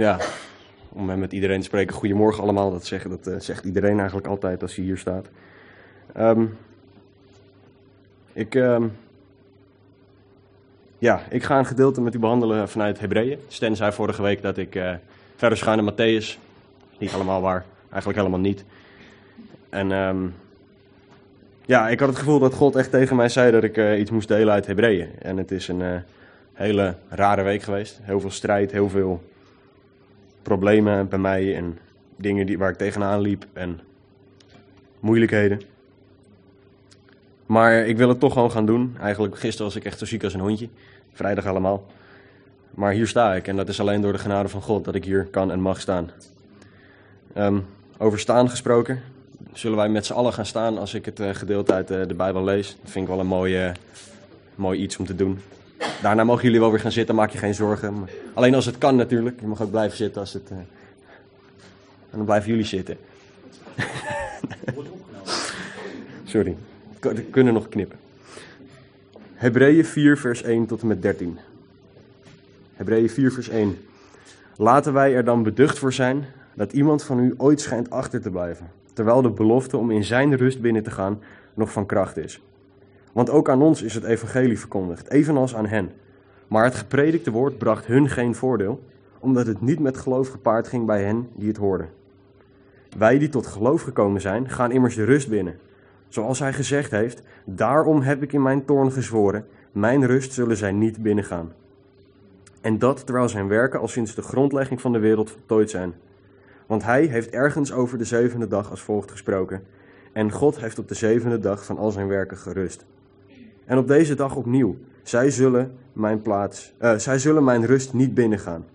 ja, om met iedereen te spreken, goedemorgen allemaal. Dat, zeggen, dat eh, zegt iedereen eigenlijk altijd als hij hier staat. Ehm, ik, ehm, ja, ik ga een gedeelte met u behandelen vanuit Hebreeën. Sten zei vorige week dat ik eh, verder gaan naar Matthäus. Niet allemaal waar, eigenlijk helemaal niet. En ehm, ja, ik had het gevoel dat God echt tegen mij zei dat ik eh, iets moest delen uit Hebreeën. En het is een hele rare week geweest. Heel veel strijd, heel veel problemen bij mij en dingen die, waar ik tegenaan liep en moeilijkheden. Maar ik wil het toch gewoon gaan doen. Eigenlijk gisteren was ik echt zo ziek als een hondje. Vrijdag allemaal. Maar hier sta ik en dat is alleen door de genade van God dat ik hier kan en mag staan. Ehm, over staan gesproken. Zullen wij met z'n allen gaan staan als ik het uh, gedeelte uit uh, de Bijbel lees? Dat vind ik wel een mooi, uh, mooi iets om te doen. Daarna mogen jullie wel weer gaan zitten, maak je geen zorgen. Alleen als het kan natuurlijk. Je mag ook blijven zitten als het... en dan blijven jullie zitten. Sorry, we kunnen nog knippen. Hebreeën 4 vers 1 tot en met 13. Hebreeën 4 vers 1. Laten wij er dan beducht voor zijn dat iemand van u ooit schijnt achter te blijven, terwijl de belofte om in zijn rust binnen te gaan nog van kracht is. Want ook aan ons is het evangelie verkondigd, evenals aan hen. Maar het gepredikte woord bracht hun geen voordeel, omdat het niet met geloof gepaard ging bij hen die het hoorden. Wij die tot geloof gekomen zijn, gaan immers de rust binnen. Zoals hij gezegd heeft, daarom heb ik in mijn toorn gezworen, mijn rust zullen zij niet binnengaan. En dat terwijl zijn werken al sinds de grondlegging van de wereld voltooid zijn. Want hij heeft ergens over de zevende dag als volgt gesproken. En God heeft op de zevende dag van al zijn werken gerust. En op deze dag opnieuw, zij zullen mijn, plaats, uh, zij zullen mijn rust niet binnengaan.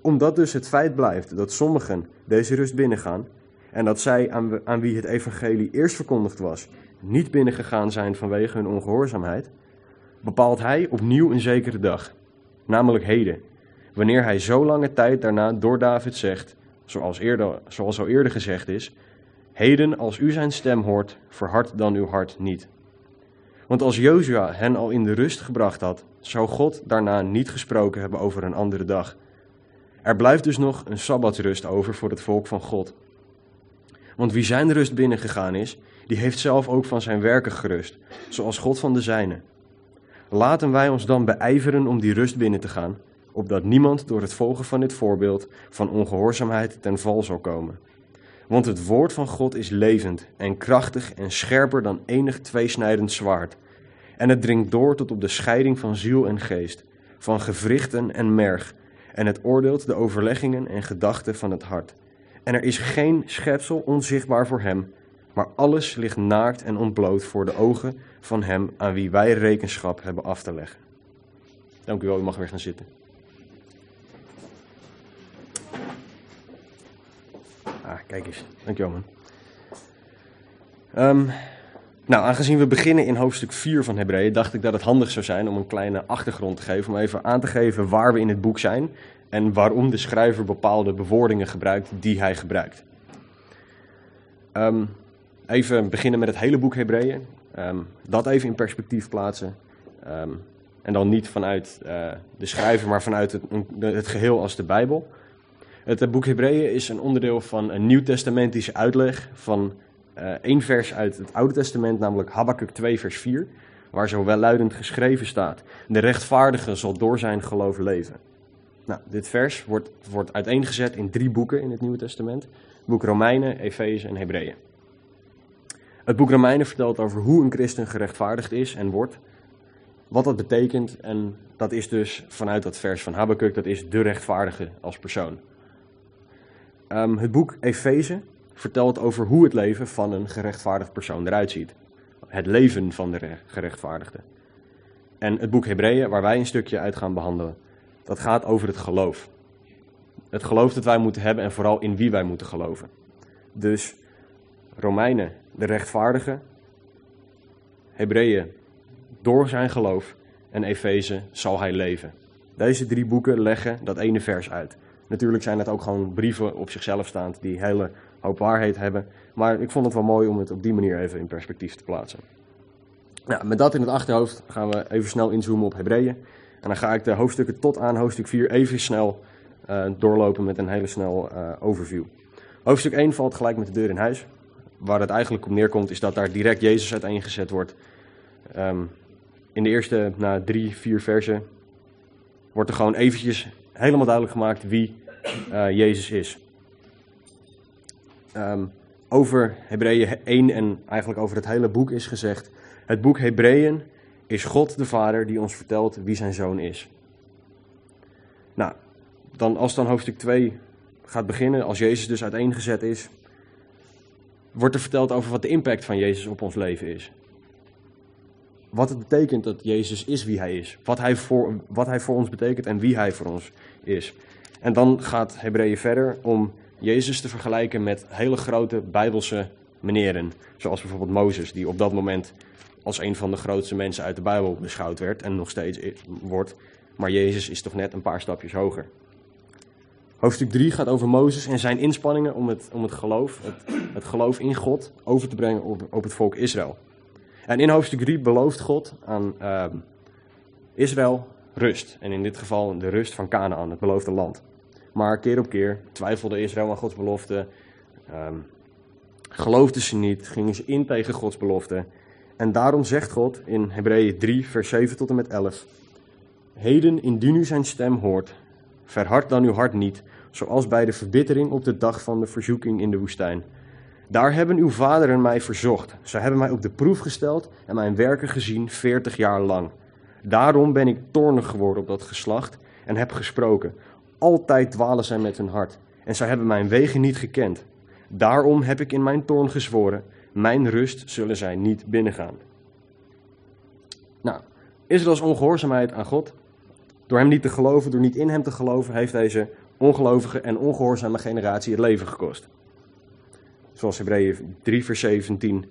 Omdat dus het feit blijft dat sommigen deze rust binnengaan, en dat zij aan, aan wie het evangelie eerst verkondigd was, niet binnengegaan zijn vanwege hun ongehoorzaamheid, bepaalt hij opnieuw een zekere dag, namelijk heden, wanneer hij zo lange tijd daarna door David zegt, zoals, eerder, zoals al eerder gezegd is, heden als u zijn stem hoort, verhard dan uw hart niet. Want als Jozua hen al in de rust gebracht had, zou God daarna niet gesproken hebben over een andere dag. Er blijft dus nog een sabbatsrust over voor het volk van God. Want wie zijn rust binnengegaan is, die heeft zelf ook van zijn werken gerust, zoals God van de zijne. Laten wij ons dan beijveren om die rust binnen te gaan, opdat niemand door het volgen van dit voorbeeld van ongehoorzaamheid ten val zal komen. Want het woord van God is levend en krachtig en scherper dan enig tweesnijdend zwaard. En het dringt door tot op de scheiding van ziel en geest, van gewrichten en merg. En het oordeelt de overleggingen en gedachten van het hart. En er is geen schepsel onzichtbaar voor hem, maar alles ligt naakt en ontbloot voor de ogen van hem aan wie wij rekenschap hebben af te leggen. Dank u wel, u mag weer gaan zitten. Ah, kijk eens. Dankjewel man. Um, nou, aangezien we beginnen in hoofdstuk 4 van Hebreeën, dacht ik dat het handig zou zijn om een kleine achtergrond te geven. Om even aan te geven waar we in het boek zijn en waarom de schrijver bepaalde bewoordingen gebruikt die hij gebruikt. Um, even beginnen met het hele boek Hebreeën. Um, dat even in perspectief plaatsen. en dan niet vanuit uh, de schrijver, maar vanuit het, het geheel als de Bijbel. Het boek Hebreeën is een onderdeel van een nieuwtestamentische uitleg van uh, één vers uit het Oude Testament, namelijk Habakkuk 2, vers 4, waar zo welluidend geschreven staat: De rechtvaardige zal door zijn geloof leven. Nou, dit vers wordt, wordt uiteengezet in drie boeken in het Nieuwe Testament: boek Romeinen, Efeze en Hebreeën. Het boek Romeinen vertelt over hoe een christen gerechtvaardigd is en wordt, wat dat betekent, en dat is dus vanuit dat vers van Habakkuk, dat is de rechtvaardige als persoon. Um, het boek Efeze vertelt over hoe het leven van een gerechtvaardigd persoon eruit ziet. Het leven van de gerechtvaardigde. En het boek Hebreeën, waar wij een stukje uit gaan behandelen, dat gaat over het geloof. Het geloof dat wij moeten hebben en vooral in wie wij moeten geloven. Dus Romeinen, de rechtvaardige, Hebreeën, door zijn geloof en Efeze zal hij leven. Deze drie boeken leggen dat ene vers uit. Natuurlijk zijn het ook gewoon brieven op zichzelf staand die hele hoop waarheid hebben. Maar ik vond het wel mooi om het op die manier even in perspectief te plaatsen. Nou, met dat in het achterhoofd gaan we even snel inzoomen op Hebreeën. En dan ga ik de hoofdstukken tot aan hoofdstuk 4 even snel eh, doorlopen met een hele snel eh, overview. Hoofdstuk 1 valt gelijk met de deur in huis. Waar het eigenlijk op neerkomt is dat daar direct Jezus uiteengezet wordt. Ehm, in de eerste na drie, vier versen wordt er gewoon eventjes helemaal duidelijk gemaakt wie uh, Jezus is. Um, over Hebreeën 1 en eigenlijk over het hele boek is gezegd: Het boek Hebreeën is God de Vader die ons vertelt wie zijn zoon is. Nou, dan als dan hoofdstuk 2 gaat beginnen, als Jezus dus uiteengezet is, wordt er verteld over wat de impact van Jezus op ons leven is. Wat het betekent dat Jezus is wie hij is. Wat hij voor, wat hij voor ons betekent en wie hij voor ons is. En dan gaat Hebreeën verder om Jezus te vergelijken met hele grote bijbelse meneren. Zoals bijvoorbeeld Mozes, die op dat moment als een van de grootste mensen uit de Bijbel beschouwd werd en nog steeds wordt. Maar Jezus is toch net een paar stapjes hoger. Hoofdstuk 3 gaat over Mozes en zijn inspanningen om het, om het geloof, het, het geloof in God, over te brengen op, op het volk Israël. En in hoofdstuk 3 belooft God aan uh, Israël rust. En in dit geval de rust van Canaan, het beloofde land. Maar keer op keer twijfelde Israël aan Gods belofte. Um, geloofden ze niet, gingen ze in tegen Gods belofte. En daarom zegt God in Hebreeën 3, vers 7 tot en met 11: Heden, indien u zijn stem hoort, verhard dan uw hart niet, zoals bij de verbittering op de dag van de verzoeking in de woestijn. Daar hebben uw vaderen mij verzocht. Zij hebben mij op de proef gesteld en mijn werken gezien veertig jaar lang. Daarom ben ik toornig geworden op dat geslacht en heb gesproken. Altijd dwalen zij met hun hart en zij hebben mijn wegen niet gekend. Daarom heb ik in mijn toorn gezworen, mijn rust zullen zij niet binnengaan. Nou, Israëls ongehoorzaamheid aan God, door hem niet te geloven, door niet in hem te geloven, heeft deze ongelovige en ongehoorzame generatie het leven gekost. Zoals Hebreeën 3 vers 17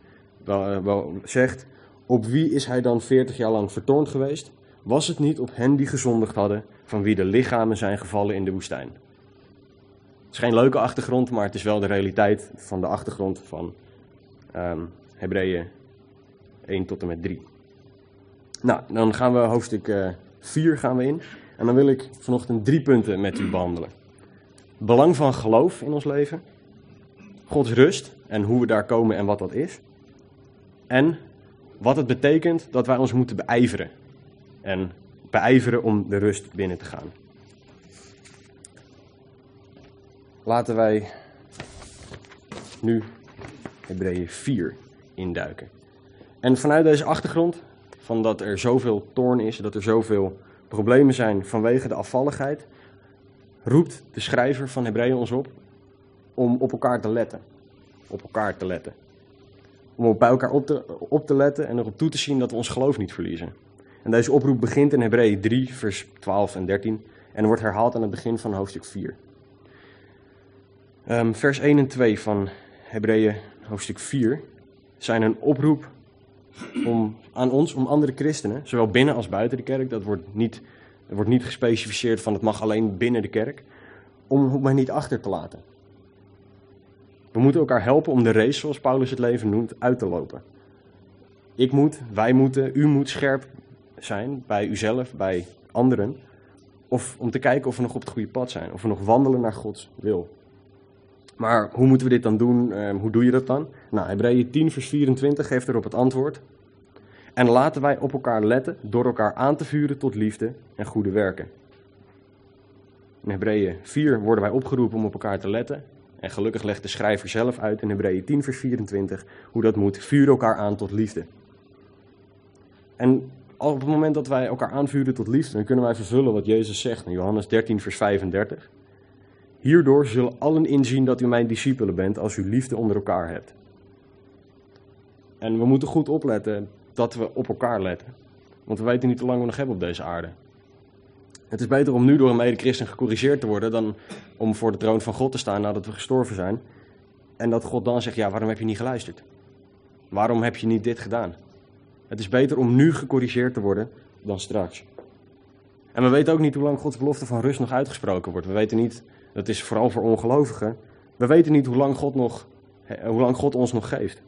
wel, eh, wel zegt, op wie is hij dan 40 jaar lang vertoornd geweest? Was het niet op hen die gezondigd hadden, van wie de lichamen zijn gevallen in de woestijn? Het is geen leuke achtergrond, maar het is wel de realiteit van de achtergrond van um, Hebreeën 1 tot en met 3. Nou, dan gaan we hoofdstuk uh, eh, 4 gaan we in. En dan wil ik vanochtend drie punten met u behandelen. Belang van geloof in ons leven. Gods rust en hoe we daar komen en wat dat is. En wat het betekent dat wij ons moeten beijveren. En beijveren om de rust binnen te gaan. Laten wij nu Hebreeën 4 induiken. En vanuit deze achtergrond, van dat er zoveel toorn is, dat er zoveel problemen zijn vanwege de afvalligheid, roept de schrijver van Hebreeën ons op om op elkaar te letten. Op elkaar te letten. Om op bij elkaar op te, op te letten en erop toe te zien dat we ons geloof niet verliezen. En deze oproep begint in Hebreeën 3, vers 12 en 13 en wordt herhaald aan het begin van hoofdstuk 4. Um, ehm, vers 1 en 2 van Hebreeën hoofdstuk 4 zijn een oproep om, aan ons, om andere christenen, zowel binnen als buiten de kerk, dat wordt niet, wordt niet gespecificeerd van het mag alleen binnen de kerk, om mij niet achter te laten. We moeten elkaar helpen om de race, zoals Paulus het leven noemt, uit te lopen. Ik moet, wij moeten, u moet scherp zijn bij uzelf, bij anderen. Of om te kijken of we nog op het goede pad zijn, of we nog wandelen naar Gods wil. Maar hoe moeten we dit dan doen? Uh, hoe doe je dat dan? Nou, Hebreeën 10, vers 24 geeft erop het antwoord. En laten wij op elkaar letten door elkaar aan te vuren tot liefde en goede werken. In Hebreeën 4 worden wij opgeroepen om op elkaar te letten. En gelukkig legt de schrijver zelf uit in Hebreeën 10, vers 24 hoe dat moet. Vuur elkaar aan tot liefde. En op het moment dat wij elkaar aanvuren tot liefde, dan kunnen wij vervullen wat Jezus zegt in Johannes 13, vers 35. Hierdoor zullen allen inzien dat u mijn discipelen bent als u liefde onder elkaar hebt. En we moeten goed opletten dat we op elkaar letten. Want we weten niet hoe lang we nog hebben op deze aarde. Het is beter om nu door een mede-christen gecorrigeerd te worden dan om voor de troon van God te staan nadat we gestorven zijn. En dat God dan zegt, ja, waarom heb je niet geluisterd? Waarom heb je niet dit gedaan? Het is beter om nu gecorrigeerd te worden dan straks. En we weten ook niet hoe lang Gods belofte van rust nog uitgesproken wordt. We weten niet dat is vooral voor ongelovigen. We weten niet hoe lang God, nog, hoe lang God ons nog geeft.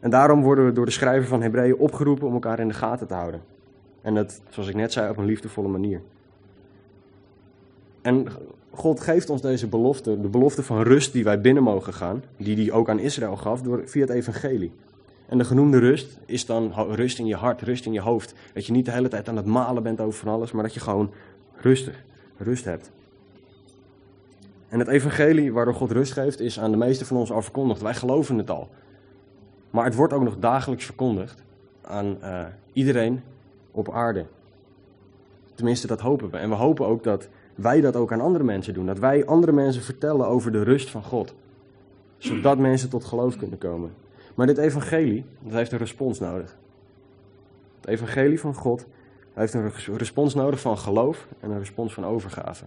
En daarom worden we door de schrijver van Hebreeën opgeroepen om elkaar in de gaten te houden. En dat, zoals ik net zei, op een liefdevolle manier. En God geeft ons deze belofte, de belofte van rust die wij binnen mogen gaan, die hij ook aan Israël gaf door, via het evangelie. En de genoemde rust is dan rust in je hart, rust in je hoofd. Dat je niet de hele tijd aan het malen bent over van alles, maar dat je gewoon rustig, rust hebt. En het evangelie waardoor God rust geeft, is aan de meeste van ons al verkondigd. Wij geloven het al. Maar het wordt ook nog dagelijks verkondigd aan uh, iedereen op aarde. Tenminste, dat hopen we. En we hopen ook dat wij dat ook aan andere mensen doen. Dat wij andere mensen vertellen over de rust van God. Zodat mensen tot geloof kunnen komen. Maar dit evangelie, dat heeft een respons nodig. Het evangelie van God heeft een respons nodig van geloof en een respons van overgave.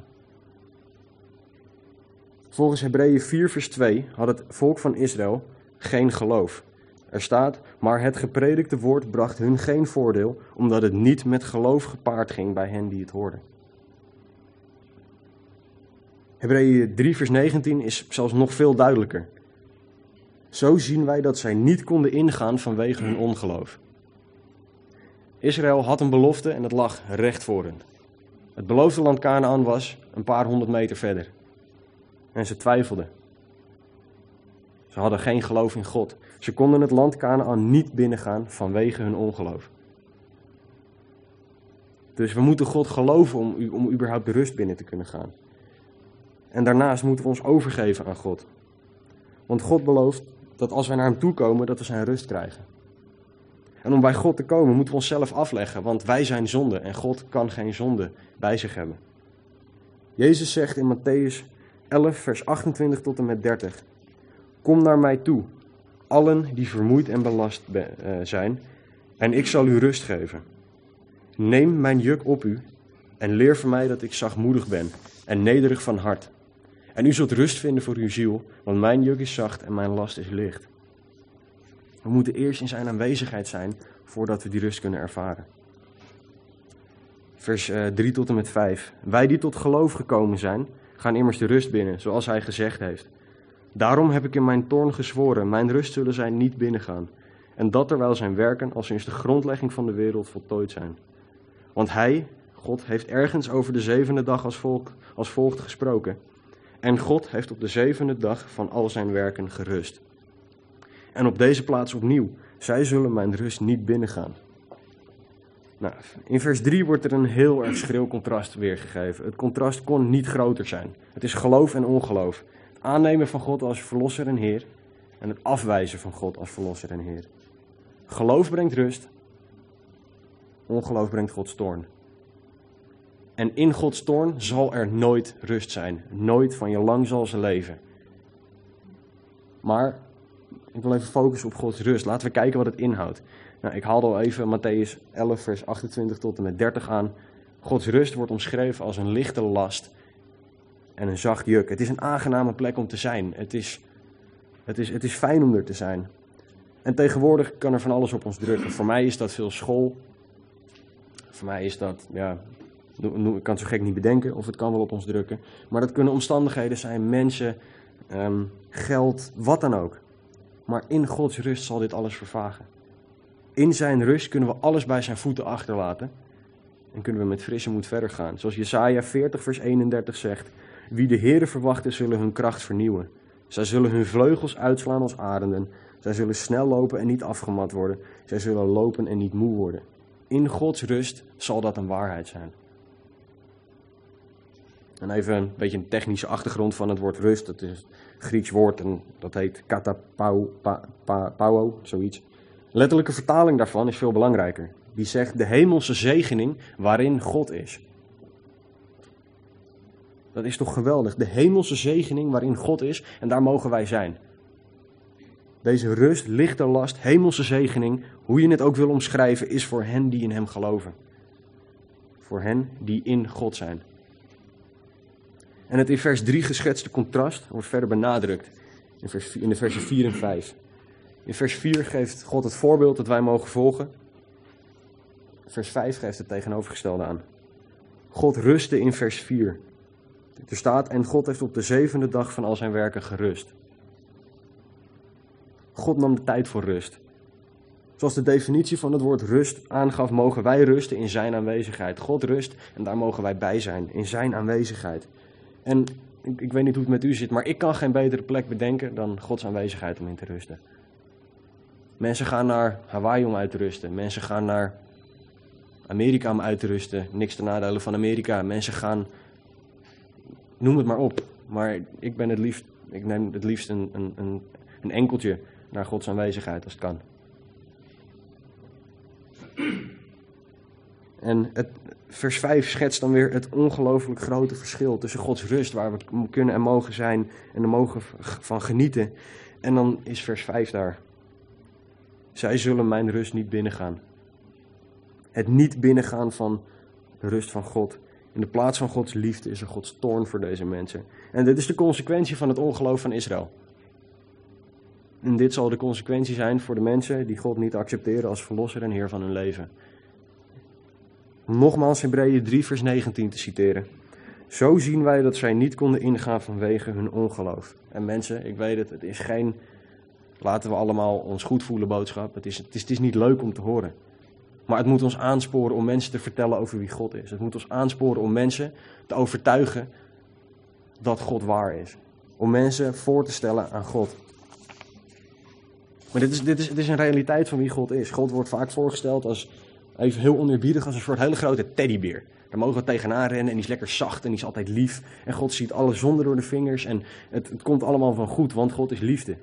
Volgens Hebreeën 4 vers 2 had het volk van Israël geen geloof. Er staat, maar het gepredikte woord bracht hun geen voordeel, omdat het niet met geloof gepaard ging bij hen die het hoorden. Hebreeën 3 vers 19 is zelfs nog veel duidelijker. Zo zien wij dat zij niet konden ingaan vanwege hun ongeloof. Israël had een belofte en het lag recht voor hen. Het beloofde land Canaan was een paar honderd meter verder. En ze twijfelden. Ze hadden geen geloof in God. Ze konden het land Canaan niet binnengaan vanwege hun ongeloof. Dus we moeten God geloven om, om überhaupt de rust binnen te kunnen gaan. En daarnaast moeten we ons overgeven aan God. Want God belooft dat als wij naar Hem toe komen, dat we zijn rust krijgen. En om bij God te komen, moeten we onszelf afleggen, want wij zijn zonde en God kan geen zonde bij zich hebben. Jezus zegt in Matthäus 11, vers 28 tot en met 30. Kom naar mij toe, allen die vermoeid en belast eh, zijn, en ik zal u rust geven. Neem mijn juk op u en leer van mij dat ik zachtmoedig ben en nederig van hart. En u zult rust vinden voor uw ziel, want mijn juk is zacht en mijn last is licht. We moeten eerst in zijn aanwezigheid zijn voordat we die rust kunnen ervaren. Vers 3 eh, tot en met 5. Wij die tot geloof gekomen zijn, gaan immers de rust binnen, zoals hij gezegd heeft. Daarom heb ik in mijn toorn gezworen, mijn rust zullen zij niet binnengaan. En dat terwijl zijn werken al sinds de grondlegging van de wereld voltooid zijn. Want hij, God, heeft ergens over de zevende dag als, volk, als volgt gesproken. En God heeft op de zevende dag van al zijn werken gerust. En op deze plaats opnieuw, zij zullen mijn rust niet binnengaan. Nou, in vers 3 wordt er een heel erg schril contrast weergegeven. Het contrast kon niet groter zijn. Het is geloof en ongeloof. Het aannemen van God als verlosser en Heer en het afwijzen van God als verlosser en Heer. Geloof brengt rust, ongeloof brengt Gods toorn. En in Gods toorn zal er nooit rust zijn. Nooit van je lang zal ze leven. Maar ik wil even focussen op Gods rust. Laten we kijken wat het inhoudt. Nou, ik haalde al even Matthäus 11, vers 28 tot en met 30 aan. Gods rust wordt omschreven als een lichte last en een zacht juk. Het is een aangename plek om te zijn. Het is, het is, het is fijn om er te zijn. En tegenwoordig kan er van alles op ons drukken. Voor mij is dat veel school. Voor mij is dat, ja, ik kan het zo gek niet bedenken of het kan wel op ons drukken. Maar dat kunnen omstandigheden zijn, mensen, um, geld, wat dan ook. Maar in Gods rust zal dit alles vervagen. In zijn rust kunnen we alles bij zijn voeten achterlaten. En kunnen we met frisse moed verder gaan. Zoals Jesaja 40 vers 31 zegt. Wie de Heere verwachten zullen hun kracht vernieuwen. Zij zullen hun vleugels uitslaan als arenden. Zij zullen snel lopen en niet afgemat worden. Zij zullen lopen en niet moe worden. In Gods rust zal dat een waarheid zijn. En even een beetje een technische achtergrond van het woord rust. Het is Grieks woord en dat heet katapauo, zoiets. Letterlijke vertaling daarvan is veel belangrijker. Die zegt de hemelse zegening waarin God is. Dat is toch geweldig. De hemelse zegening waarin God is en daar mogen wij zijn. Deze rust, lichte last, hemelse zegening, hoe je het ook wil omschrijven, is voor hen die in Hem geloven. Voor hen die in God zijn. En het in vers 3 geschetste contrast wordt verder benadrukt in, vers, in de versen 4 en 5. In vers 4 geeft God het voorbeeld dat wij mogen volgen. Vers 5 geeft het tegenovergestelde aan. God rustte in vers 4. Er staat, en God heeft op de zevende dag van al zijn werken gerust. God nam de tijd voor rust. Zoals de definitie van het woord rust aangaf, mogen wij rusten in zijn aanwezigheid. God rust en daar mogen wij bij zijn, in zijn aanwezigheid. En ik, ik weet niet hoe het met u zit, maar ik kan geen betere plek bedenken dan Gods aanwezigheid om in te rusten. Mensen gaan naar Hawaii om uit te rusten. Mensen gaan naar Amerika om uit te rusten. Niks te nadelen van Amerika. Mensen gaan, noem het maar op. Maar ik ben het liefst, ik neem het liefst een, een, een, enkeltje naar Gods aanwezigheid als het kan. En het, vers 5 schetst dan weer het ongelooflijk grote verschil tussen Gods rust, waar we kunnen en mogen zijn en er mogen van genieten. En dan is vers 5 daar. Zij zullen mijn rust niet binnengaan. Het niet binnengaan van de rust van God. In de plaats van Gods liefde is er Gods toorn voor deze mensen. En dit is de consequentie van het ongeloof van Israël. En dit zal de consequentie zijn voor de mensen die God niet accepteren als verlosser en heer van hun leven. Nogmaals Hebreeën 3 vers 19 te citeren. Zo zien wij dat zij niet konden ingaan vanwege hun ongeloof. En mensen, ik weet het, het is geen laten we allemaal ons goed voelen boodschap. Het is, het is, het is niet leuk om te horen. Maar het moet ons aansporen om mensen te vertellen over wie God is. Het moet ons aansporen om mensen te overtuigen dat God waar is. Om mensen voor te stellen aan God. Maar dit is, dit is, dit is een realiteit van wie God is. God wordt vaak voorgesteld als, even heel oneerbiedig, als een soort hele grote teddybeer. Daar mogen we tegenaan rennen en die is lekker zacht en die is altijd lief. En God ziet alle zonden door de vingers en het, het komt allemaal van goed, want God is liefde.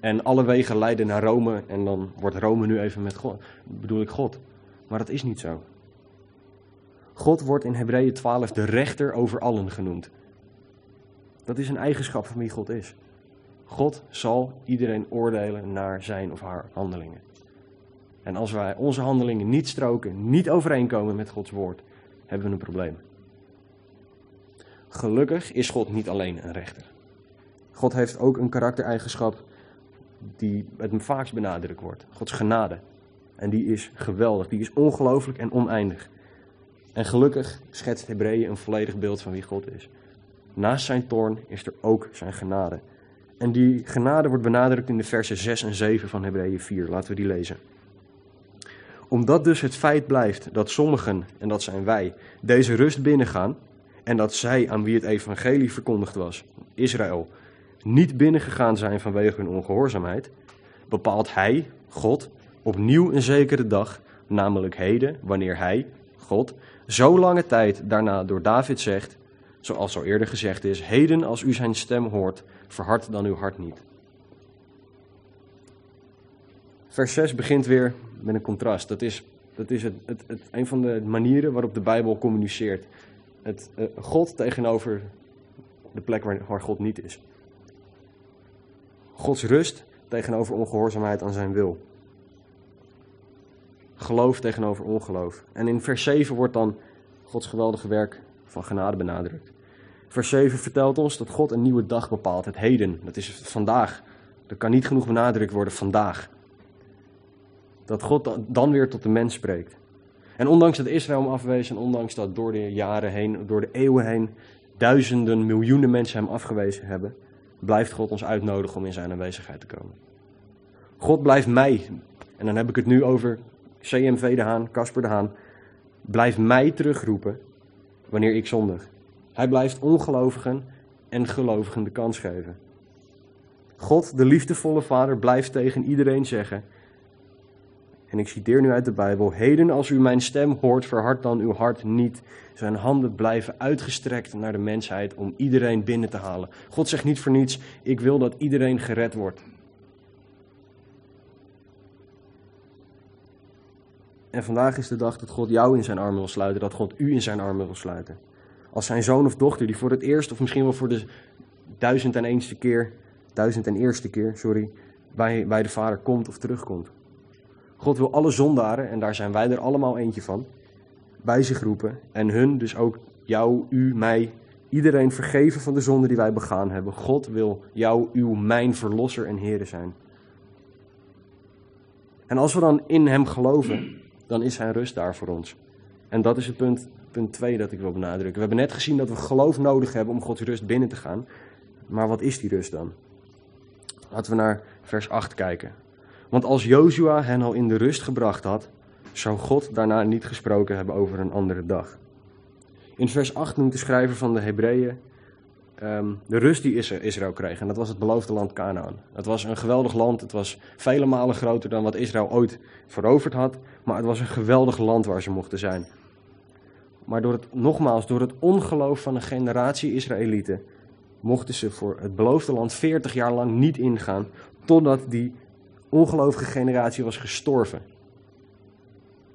En alle wegen leiden naar Rome en dan wordt Rome nu even met God, bedoel ik God. Maar dat is niet zo. God wordt in Hebreeën 12 de rechter over allen genoemd. Dat is een eigenschap van wie God is. God zal iedereen oordelen naar zijn of haar handelingen. En als wij onze handelingen niet stroken, niet overeenkomen met Gods woord, hebben we een probleem. Gelukkig is God niet alleen een rechter. God heeft ook een karaktereigenschap die het vaakst benadrukt wordt. Gods genade. En die is geweldig, die is ongelooflijk en oneindig. En gelukkig schetst Hebreeën een volledig beeld van wie God is. Naast zijn toorn is er ook zijn genade. En die genade wordt benadrukt in de versen 6 en 7 van Hebreeën 4. Laten we die lezen. Omdat dus het feit blijft dat sommigen, en dat zijn wij, deze rust binnengaan, en dat zij aan wie het evangelie verkondigd was, Israël, niet binnengegaan zijn vanwege hun ongehoorzaamheid, bepaalt Hij, God, opnieuw een zekere dag, namelijk heden, wanneer Hij, God, zo lange tijd daarna door David zegt, zoals al eerder gezegd is, heden als u zijn stem hoort, verhard dan uw hart niet. Vers 6 begint weer met een contrast. Dat is, dat is het, het, het, een van de manieren waarop de Bijbel communiceert. Het, uh, God tegenover de plek waar, waar God niet is. Gods rust tegenover ongehoorzaamheid aan zijn wil. Geloof tegenover ongeloof. En in vers 7 wordt dan Gods geweldige werk van genade benadrukt. Vers 7 vertelt ons dat God een nieuwe dag bepaalt, het heden. Dat is vandaag. Dat kan niet genoeg benadrukt worden, vandaag. Dat God dan weer tot de mens spreekt. En ondanks dat Israël hem afwees en ondanks dat door de jaren heen, door de eeuwen heen, duizenden, miljoenen mensen hem afgewezen hebben, blijft God ons uitnodigen om in zijn aanwezigheid te komen. God blijft mij, en dan heb ik het nu over CMV de Haan, Casper de Haan, blijft mij terugroepen wanneer ik zondig. Hij blijft ongelovigen en gelovigen de kans geven. God, de liefdevolle Vader, blijft tegen iedereen zeggen, en ik citeer nu uit de Bijbel, heden als u mijn stem hoort, verhard dan uw hart niet. Zijn handen blijven uitgestrekt naar de mensheid om iedereen binnen te halen. God zegt niet voor niets, ik wil dat iedereen gered wordt. En vandaag is de dag dat God jou in zijn armen wil sluiten, dat God u in zijn armen wil sluiten. Als zijn zoon of dochter die voor het eerst, of misschien wel voor de duizend en eenste keer, duizend en eerste keer, sorry, bij, bij de Vader komt of terugkomt. God wil alle zondaren, en daar zijn wij er allemaal eentje van, bij zich roepen. En hun, dus ook jou, u, mij, iedereen vergeven van de zonde die wij begaan hebben. God wil jou, uw, mijn verlosser en Heer zijn. En als we dan in Hem geloven, dan is Zijn rust daar voor ons. En dat is het punt, punt 2 dat ik wil benadrukken. We hebben net gezien dat we geloof nodig hebben om Gods rust binnen te gaan. Maar wat is die rust dan? Laten we naar vers 8 kijken. Want als Jozua hen al in de rust gebracht had, zou God daarna niet gesproken hebben over een andere dag. In vers 8 noemt de schrijver van de Hebreeën ehm, de rust die Israël kreeg. En dat was het beloofde land Canaan. Het was een geweldig land. Het was vele malen groter dan wat Israël ooit veroverd had. Maar het was een geweldig land waar ze mochten zijn. Maar door het, nogmaals, door het ongeloof van een generatie Israëlieten mochten ze voor het beloofde land 40 jaar lang niet ingaan, totdat die ongelovige generatie was gestorven.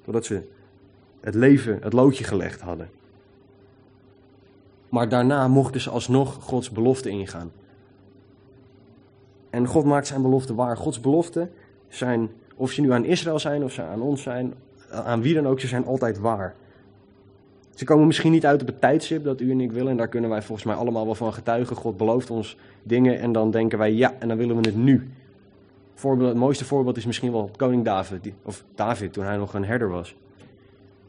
Totdat ze het leven, het loodje gelegd hadden. Maar daarna mochten ze alsnog Gods belofte ingaan. En God maakt zijn belofte waar. Gods beloften zijn, of ze nu aan Israël zijn of ze aan ons zijn, aan wie dan ook, ze zijn altijd waar. Ze komen misschien niet uit op het tijdstip dat u en ik willen. En daar kunnen wij volgens mij allemaal wel van getuigen. God belooft ons dingen en dan denken wij ja, en dan willen we het nu. Voorbeeld, het mooiste voorbeeld is misschien wel koning David, of David toen hij nog een herder was.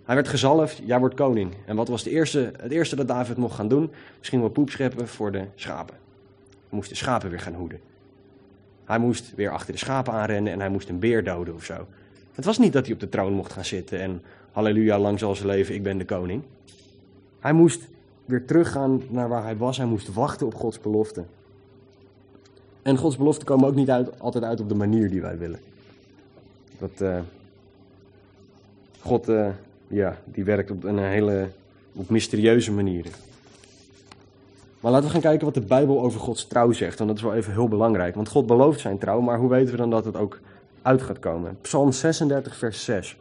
Hij werd gezalfd, jij wordt koning. En wat was de eerste, het eerste dat David mocht gaan doen? Misschien wel poep scheppen voor de schapen. Hij moest de schapen weer gaan hoeden. Hij moest weer achter de schapen aanrennen en hij moest een beer doden of zo. Het was niet dat hij op de troon mocht gaan zitten en halleluja, lang zal zijn leven, ik ben de koning. Hij moest weer teruggaan naar waar hij was. Hij moest wachten op Gods belofte. En Gods beloften komen ook niet uit, altijd uit op de manier die wij willen. Dat, uh, God, uh, ja, die werkt op een hele op mysterieuze manieren. Maar laten we gaan kijken wat de Bijbel over Gods trouw zegt. Want dat is wel even heel belangrijk. Want God belooft zijn trouw, maar hoe weten we dan dat het ook uit gaat komen? Psalm 36, vers 6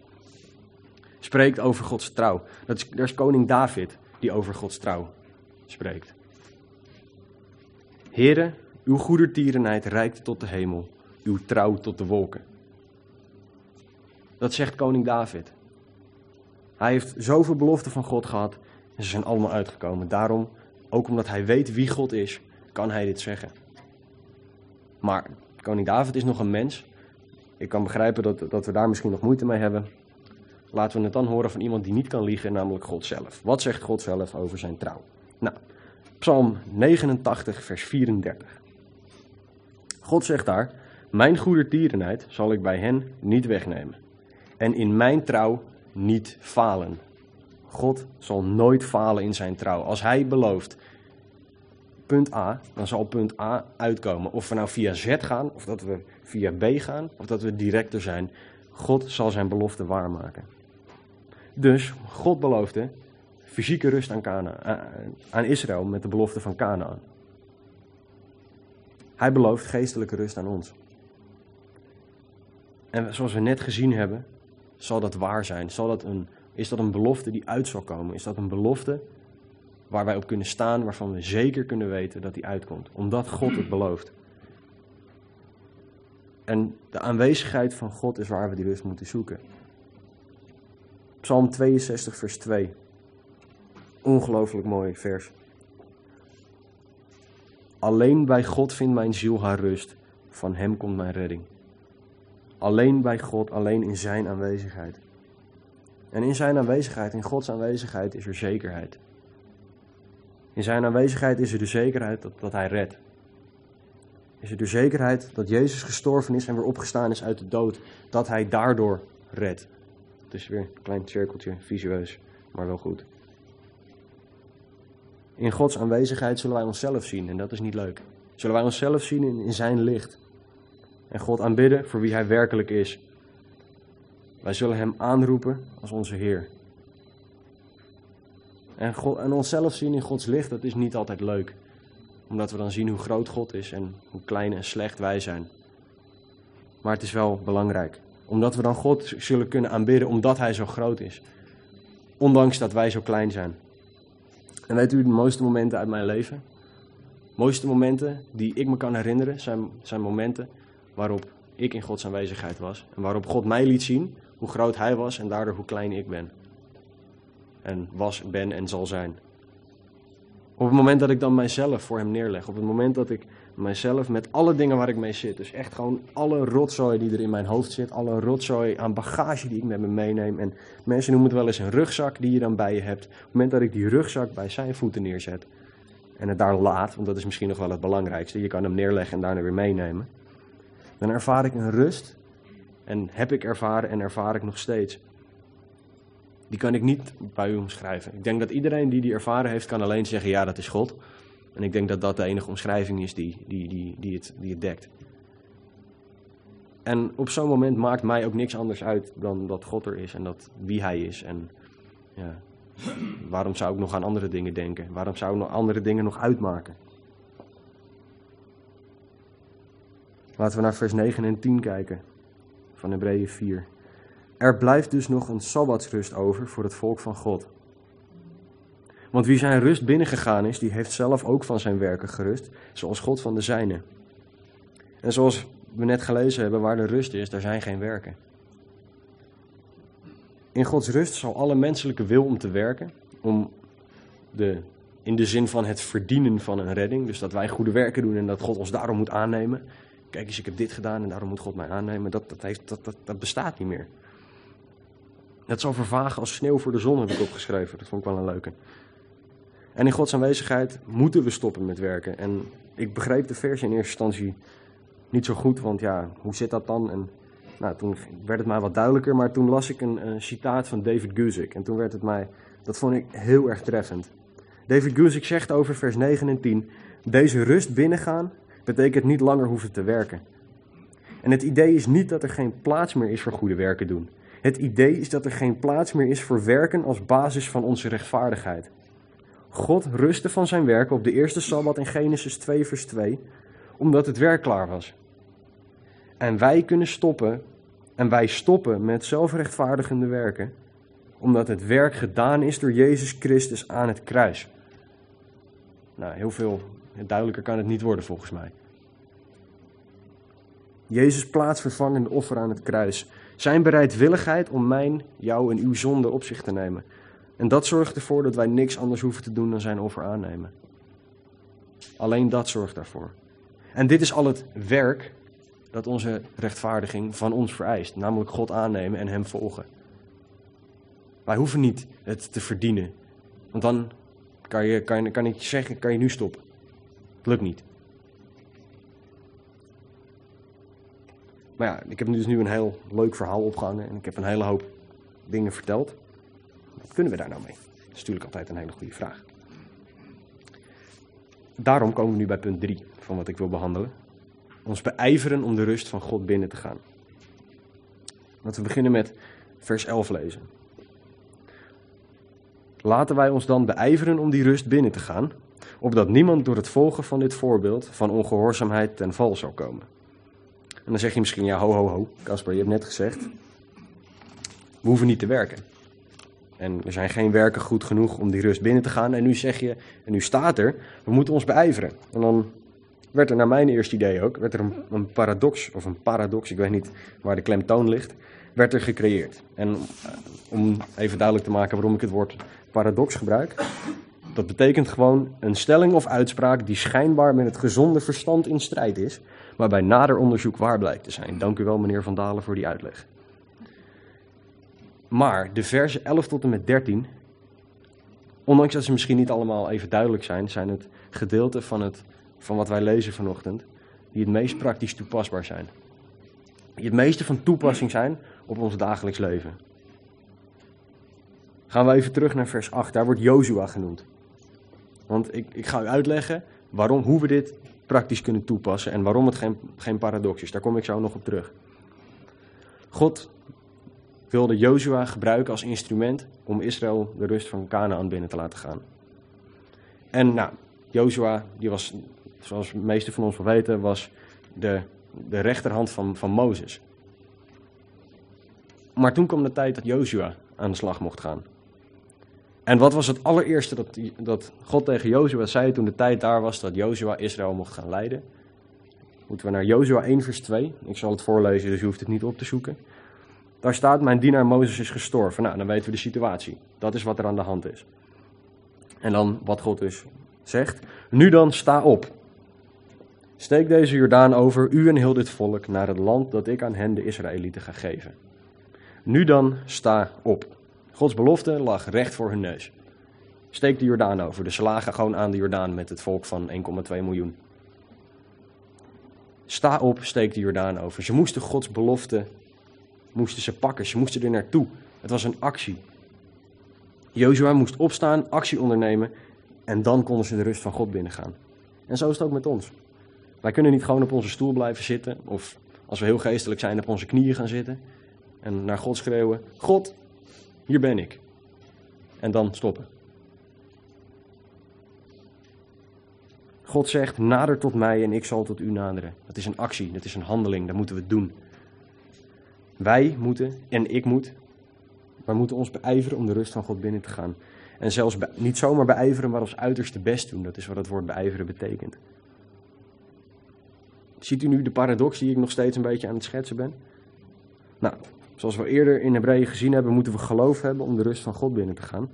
spreekt over Gods trouw. Dat is, is koning David die over Gods trouw spreekt. Heren, uw goedertierenheid reikt tot de hemel, uw trouw tot de wolken. Dat zegt koning David. Hij heeft zoveel beloften van God gehad en ze zijn allemaal uitgekomen. Daarom, ook omdat hij weet wie God is, kan hij dit zeggen. Maar koning David is nog een mens. Ik kan begrijpen dat, dat we daar misschien nog moeite mee hebben. Laten we het dan horen van iemand die niet kan liegen, namelijk God zelf. Wat zegt God zelf over zijn trouw? Nou, Psalm 89, vers 34. God zegt daar: Mijn goedertierenheid zal ik bij hen niet wegnemen. En in mijn trouw niet falen. God zal nooit falen in zijn trouw. Als hij belooft punt A, dan zal punt A uitkomen. Of we nou via Z gaan, of dat we via B gaan, of dat we directer zijn. God zal zijn belofte waarmaken. Dus God beloofde fysieke rust aan, Kana, aan Israël met de belofte van Canaan. Hij belooft geestelijke rust aan ons. En zoals we net gezien hebben, zal dat waar zijn? Zal dat een, is dat een belofte die uit zal komen? Is dat een belofte waar wij op kunnen staan, waarvan we zeker kunnen weten dat die uitkomt? Omdat God het belooft. En de aanwezigheid van God is waar we die rust moeten zoeken. Psalm 62, vers 2. Ongelooflijk mooi vers. Alleen bij God vindt mijn ziel haar rust, van Hem komt mijn redding. Alleen bij God, alleen in Zijn aanwezigheid. En in Zijn aanwezigheid, in Gods aanwezigheid, is er zekerheid. In Zijn aanwezigheid is er de zekerheid dat, dat Hij redt. Is er de zekerheid dat Jezus gestorven is en weer opgestaan is uit de dood, dat Hij daardoor redt. Het is weer een klein cirkeltje, visueus, maar wel goed. In Gods aanwezigheid zullen wij onszelf zien en dat is niet leuk. Zullen wij onszelf zien in, in Zijn licht. En God aanbidden voor wie Hij werkelijk is. Wij zullen Hem aanroepen als onze Heer. En, God, en onszelf zien in Gods licht, dat is niet altijd leuk. Omdat we dan zien hoe groot God is en hoe klein en slecht wij zijn. Maar het is wel belangrijk omdat we dan God zullen kunnen aanbidden omdat Hij zo groot is. Ondanks dat wij zo klein zijn. En weet u de mooiste momenten uit mijn leven? Mooiste momenten die ik me kan herinneren zijn, zijn momenten waarop ik in Gods aanwezigheid was. En waarop God mij liet zien hoe groot Hij was en daardoor hoe klein ik ben. En was, ben en zal zijn. Op het moment dat ik dan mijzelf voor Hem neerleg. Op het moment dat ik mijzelf met alle dingen waar ik mee zit. Dus echt gewoon alle rotzooi die er in mijn hoofd zit. Alle rotzooi aan bagage die ik met me meeneem. En mensen noemen het wel eens een rugzak die je dan bij je hebt. Op het moment dat ik die rugzak bij zijn voeten neerzet. En het daar laat, want dat is misschien nog wel het belangrijkste. Je kan hem neerleggen en daarna weer meenemen. Dan ervaar ik een rust. En heb ik ervaren en ervaar ik nog steeds. Die kan ik niet bij u omschrijven. Ik denk dat iedereen die die ervaren heeft, kan alleen zeggen: ja, dat is God. En ik denk dat dat de enige omschrijving is die, die, die, die, het, die het dekt. En op zo'n moment maakt mij ook niks anders uit dan dat God er is en dat wie Hij is. En ja, waarom zou ik nog aan andere dingen denken? Waarom zou ik nog andere dingen nog uitmaken? Laten we naar vers 9 en 10 kijken van Hebreeën 4. Er blijft dus nog een sabbatsrust over voor het volk van God. Want wie zijn rust binnengegaan is, die heeft zelf ook van zijn werken gerust, zoals God van de zijne. En zoals we net gelezen hebben, waar de rust is, daar zijn geen werken. In Gods rust zal alle menselijke wil om te werken, om de, in de zin van het verdienen van een redding, dus dat wij goede werken doen en dat God ons daarom moet aannemen. Kijk eens, ik heb dit gedaan en daarom moet God mij aannemen. Dat, dat, heeft, dat, dat, dat bestaat niet meer. Het zal vervagen als sneeuw voor de zon, heb ik opgeschreven. Dat vond ik wel een leuke. En in Gods aanwezigheid moeten we stoppen met werken. En ik begreep de vers in eerste instantie niet zo goed, want ja, hoe zit dat dan? En nou, toen werd het mij wat duidelijker, maar toen las ik een, een citaat van David Guzik. En toen werd het mij, dat vond ik heel erg treffend. David Guzik zegt over vers 9 en 10, deze rust binnengaan betekent niet langer hoeven te werken. En het idee is niet dat er geen plaats meer is voor goede werken doen. Het idee is dat er geen plaats meer is voor werken als basis van onze rechtvaardigheid. God rustte van zijn werken op de eerste sabbat in Genesis 2, vers 2, omdat het werk klaar was. En wij kunnen stoppen, en wij stoppen met zelfrechtvaardigende werken, omdat het werk gedaan is door Jezus Christus aan het kruis. Nou, heel veel duidelijker kan het niet worden volgens mij. Jezus plaatsvervangende offer aan het kruis. Zijn bereidwilligheid om mijn, jou en uw zonde op zich te nemen. En dat zorgt ervoor dat wij niks anders hoeven te doen dan zijn offer aannemen. Alleen dat zorgt daarvoor. En dit is al het werk dat onze rechtvaardiging van ons vereist, namelijk God aannemen en Hem volgen. Wij hoeven niet het te verdienen, want dan kan, je, kan, kan ik zeggen, kan je nu stoppen. Het lukt niet. Maar ja, ik heb dus nu een heel leuk verhaal opgehangen en ik heb een hele hoop dingen verteld. Kunnen we daar nou mee? Dat is natuurlijk altijd een hele goede vraag. Daarom komen we nu bij punt 3 van wat ik wil behandelen. Ons beijveren om de rust van God binnen te gaan. Laten we beginnen met vers 11 lezen. Laten wij ons dan beijveren om die rust binnen te gaan, opdat niemand door het volgen van dit voorbeeld van ongehoorzaamheid ten val zal komen. En dan zeg je misschien, ja, ho, ho, ho, Casper, je hebt net gezegd, we hoeven niet te werken. En er zijn geen werken goed genoeg om die rust binnen te gaan. En nu zeg je, en nu staat er, we moeten ons beijveren. En dan werd er naar mijn eerste idee ook, werd er een, een paradox, of een paradox, ik weet niet waar de klemtoon ligt, werd er gecreëerd. En eh, om even duidelijk te maken waarom ik het woord paradox gebruik, dat betekent gewoon een stelling of uitspraak die schijnbaar met het gezonde verstand in strijd is, maar bij nader onderzoek waar blijkt te zijn. Dank u wel, meneer Van Dalen, voor die uitleg. Maar de versen 11 tot en met 13, ondanks dat ze misschien niet allemaal even duidelijk zijn, zijn het gedeelten van, het, van wat wij lezen vanochtend die het meest praktisch toepasbaar zijn. Die het meeste van toepassing zijn op ons dagelijks leven. Gaan we even terug naar vers 8, daar wordt Jozua genoemd. Want ik, ik ga u uitleggen waarom, hoe we dit praktisch kunnen toepassen en waarom het geen, geen paradox is. Daar kom ik zo nog op terug. God wilde Jozua gebruiken als instrument om Israël de rust van Canaan binnen te laten gaan. En nou, Jozua, die was, zoals de meesten van ons wel weten, was de, de rechterhand van, van Mozes. Maar toen kwam de tijd dat Jozua aan de slag mocht gaan. En wat was het allereerste dat, dat God tegen Jozua zei toen de tijd daar was dat Jozua Israël mocht gaan leiden? Moeten we naar Jozua 1 vers 2. Ik zal het voorlezen, dus je hoeft het niet op te zoeken. Daar staat, mijn dienaar Mozes is gestorven. Nou, dan weten we de situatie. Dat is wat er aan de hand is. En dan wat God dus zegt. Nu dan, sta op. Steek deze Jordaan over, u en heel dit volk, naar het land dat ik aan hen, de Israëlieten, ga geven. Nu dan, sta op. Gods belofte lag recht voor hun neus. Steek de Jordaan over. Dus ze lagen gewoon aan de Jordaan met het volk van 1,2 miljoen. Sta op, steek de Jordaan over. Ze moesten Gods belofte moesten ze pakken. Ze moesten er naartoe. Het was een actie. Jozua moest opstaan, actie ondernemen en dan konden ze de rust van God binnengaan. En zo is het ook met ons. Wij kunnen niet gewoon op onze stoel blijven zitten, of als we heel geestelijk zijn, op onze knieën gaan zitten en naar God schreeuwen: God, hier ben ik. En dan stoppen. God zegt: Nader tot mij en ik zal tot u naderen. Dat is een actie, dat is een handeling, dat moeten we doen. Wij moeten, en ik moet, wij moeten ons beijveren om de rust van God binnen te gaan. En zelfs niet zomaar beijveren, maar ons uiterste best doen. Dat is wat het woord beijveren betekent. Ziet u nu de paradox die ik nog steeds een beetje aan het schetsen ben? Nou, zoals we eerder in Hebreeën gezien hebben, moeten we geloof hebben om de rust van God binnen te gaan.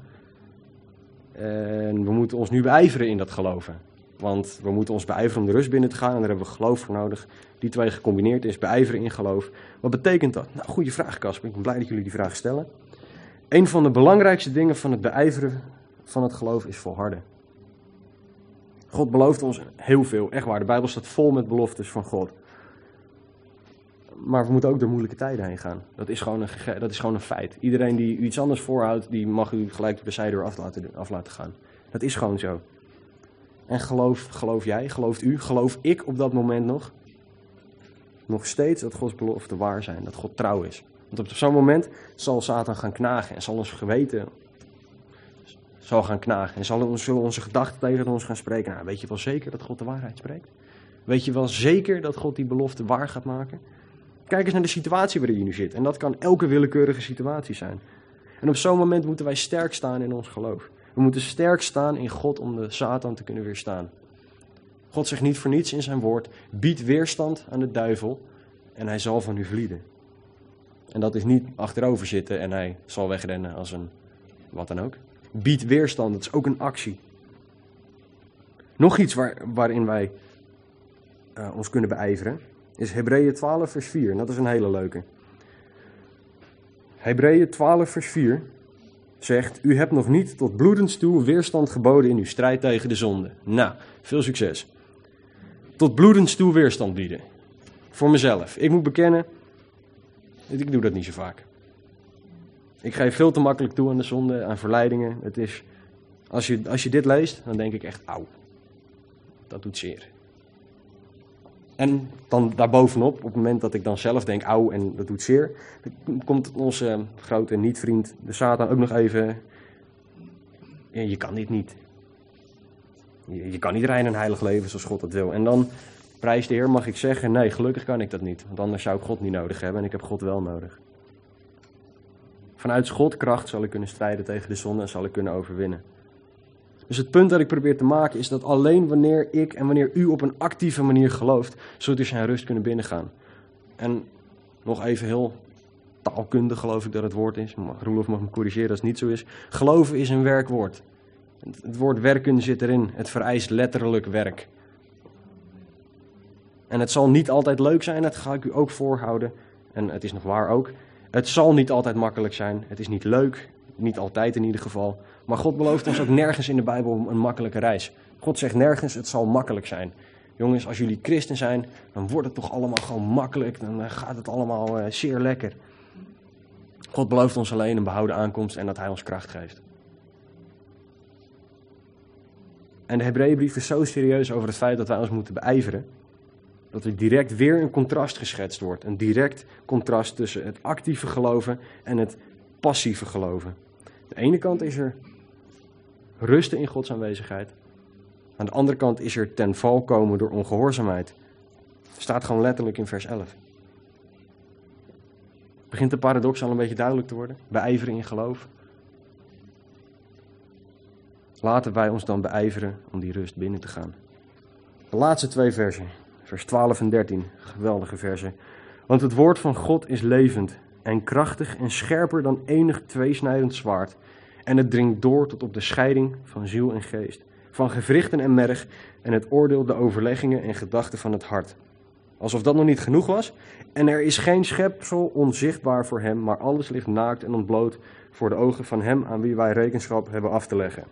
En we moeten ons nu beijveren in dat geloven. Want we moeten ons beijveren om de rust binnen te gaan en daar hebben we geloof voor nodig. Die twee gecombineerd is beijveren in geloof. Wat betekent dat? Nou, goede vraag, Casper. Ik ben blij dat jullie die vraag stellen. Een van de belangrijkste dingen van het beijveren van het geloof is volharden. God belooft ons heel veel, echt waar. De Bijbel staat vol met beloftes van God. Maar we moeten ook door moeilijke tijden heen gaan. Dat is gewoon een, dat is gewoon een feit. Iedereen die u iets anders voorhoudt, die mag u gelijk de af laten, af laten gaan. Dat is gewoon zo. En geloof, geloof jij, gelooft u, geloof ik op dat moment nog, nog steeds dat Gods beloften waar zijn, dat God trouw is. Want op zo'n moment zal Satan gaan knagen en zal ons geweten zal gaan knagen. En zal, zullen onze gedachten tegen ons gaan spreken. Nou, weet je wel zeker dat God de waarheid spreekt? Weet je wel zeker dat God die belofte waar gaat maken? Kijk eens naar de situatie waarin je nu zit. En dat kan elke willekeurige situatie zijn. En op zo'n moment moeten wij sterk staan in ons geloof. We moeten sterk staan in God om de Satan te kunnen weerstaan. God zegt niet voor niets in zijn woord: bied weerstand aan de duivel en hij zal van u vlieden. En dat is niet achterover zitten en hij zal wegrennen als een wat dan ook. Bied weerstand, dat is ook een actie. Nog iets waar, waarin wij uh, ons kunnen beijveren is Hebreeën 12 vers 4. En dat is een hele leuke. Hebreeën 12 vers 4 zegt, u hebt nog niet tot bloedens toe weerstand geboden in uw strijd tegen de zonde. Nou, veel succes. Tot bloedens toe weerstand bieden. Voor mezelf. Ik moet bekennen, ik doe dat niet zo vaak. Ik geef veel te makkelijk toe aan de zonde, aan verleidingen. Het is, als, je, als je dit leest, dan denk ik echt, auw, dat doet zeer. En dan daarbovenop, op het moment dat ik dan zelf denk, auw, en dat doet zeer, komt onze grote niet-vriend, de Satan, ook nog even, je kan dit niet. Je, kan niet rein en heilig leven zoals God dat wil. En dan, prijs de Heer, mag ik zeggen, nee, gelukkig kan ik dat niet. Want anders zou ik God niet nodig hebben en ik heb God wel nodig. Vanuit Gods kracht zal ik kunnen strijden tegen de zonde en zal ik kunnen overwinnen. Dus het punt dat ik probeer te maken is dat alleen wanneer ik en wanneer u op een actieve manier gelooft, zult u zijn rust kunnen binnengaan. En nog even heel taalkundig geloof ik dat het woord is. Roelof mag me corrigeren als het niet zo is. Geloven is een werkwoord. Het woord werken zit erin. Het vereist letterlijk werk. En het zal niet altijd leuk zijn, dat ga ik u ook voorhouden. En het is nog waar ook. Het zal niet altijd makkelijk zijn. Het is niet leuk. Niet altijd in ieder geval. Maar God belooft ons ook nergens in de Bijbel een makkelijke reis. God zegt nergens, het zal makkelijk zijn. Jongens, als jullie christen zijn, dan wordt het toch allemaal gewoon makkelijk. Dan eh, gaat het allemaal uh, zeer lekker. God belooft ons alleen een behouden aankomst en dat hij ons kracht geeft. En de Hebreeënbrief is zo serieus over het feit dat wij ons moeten beijveren dat er direct weer een contrast geschetst wordt. Een direct contrast tussen het actieve geloven en het passieve geloven. De ene kant is er rusten in Gods aanwezigheid. Aan de andere kant is er ten val komen door ongehoorzaamheid. Staat gewoon letterlijk in vers 11. Begint de paradox al een beetje duidelijk te worden? Beijveren in geloof. Laten wij ons dan beijveren om die rust binnen te gaan. De laatste twee versen vers 12 en 13. Geweldige versen. Want het woord van God is levend en krachtig en scherper dan enig tweesnijdend zwaard. En het dringt door tot op de scheiding van ziel en geest, van gewrichten en merg en het oordeelt de overleggingen en gedachten van het hart. Alsof dat nog niet genoeg was. En er is geen schepsel onzichtbaar voor hem, maar alles ligt naakt en ontbloot voor de ogen van hem aan wie wij rekenschap hebben af te leggen.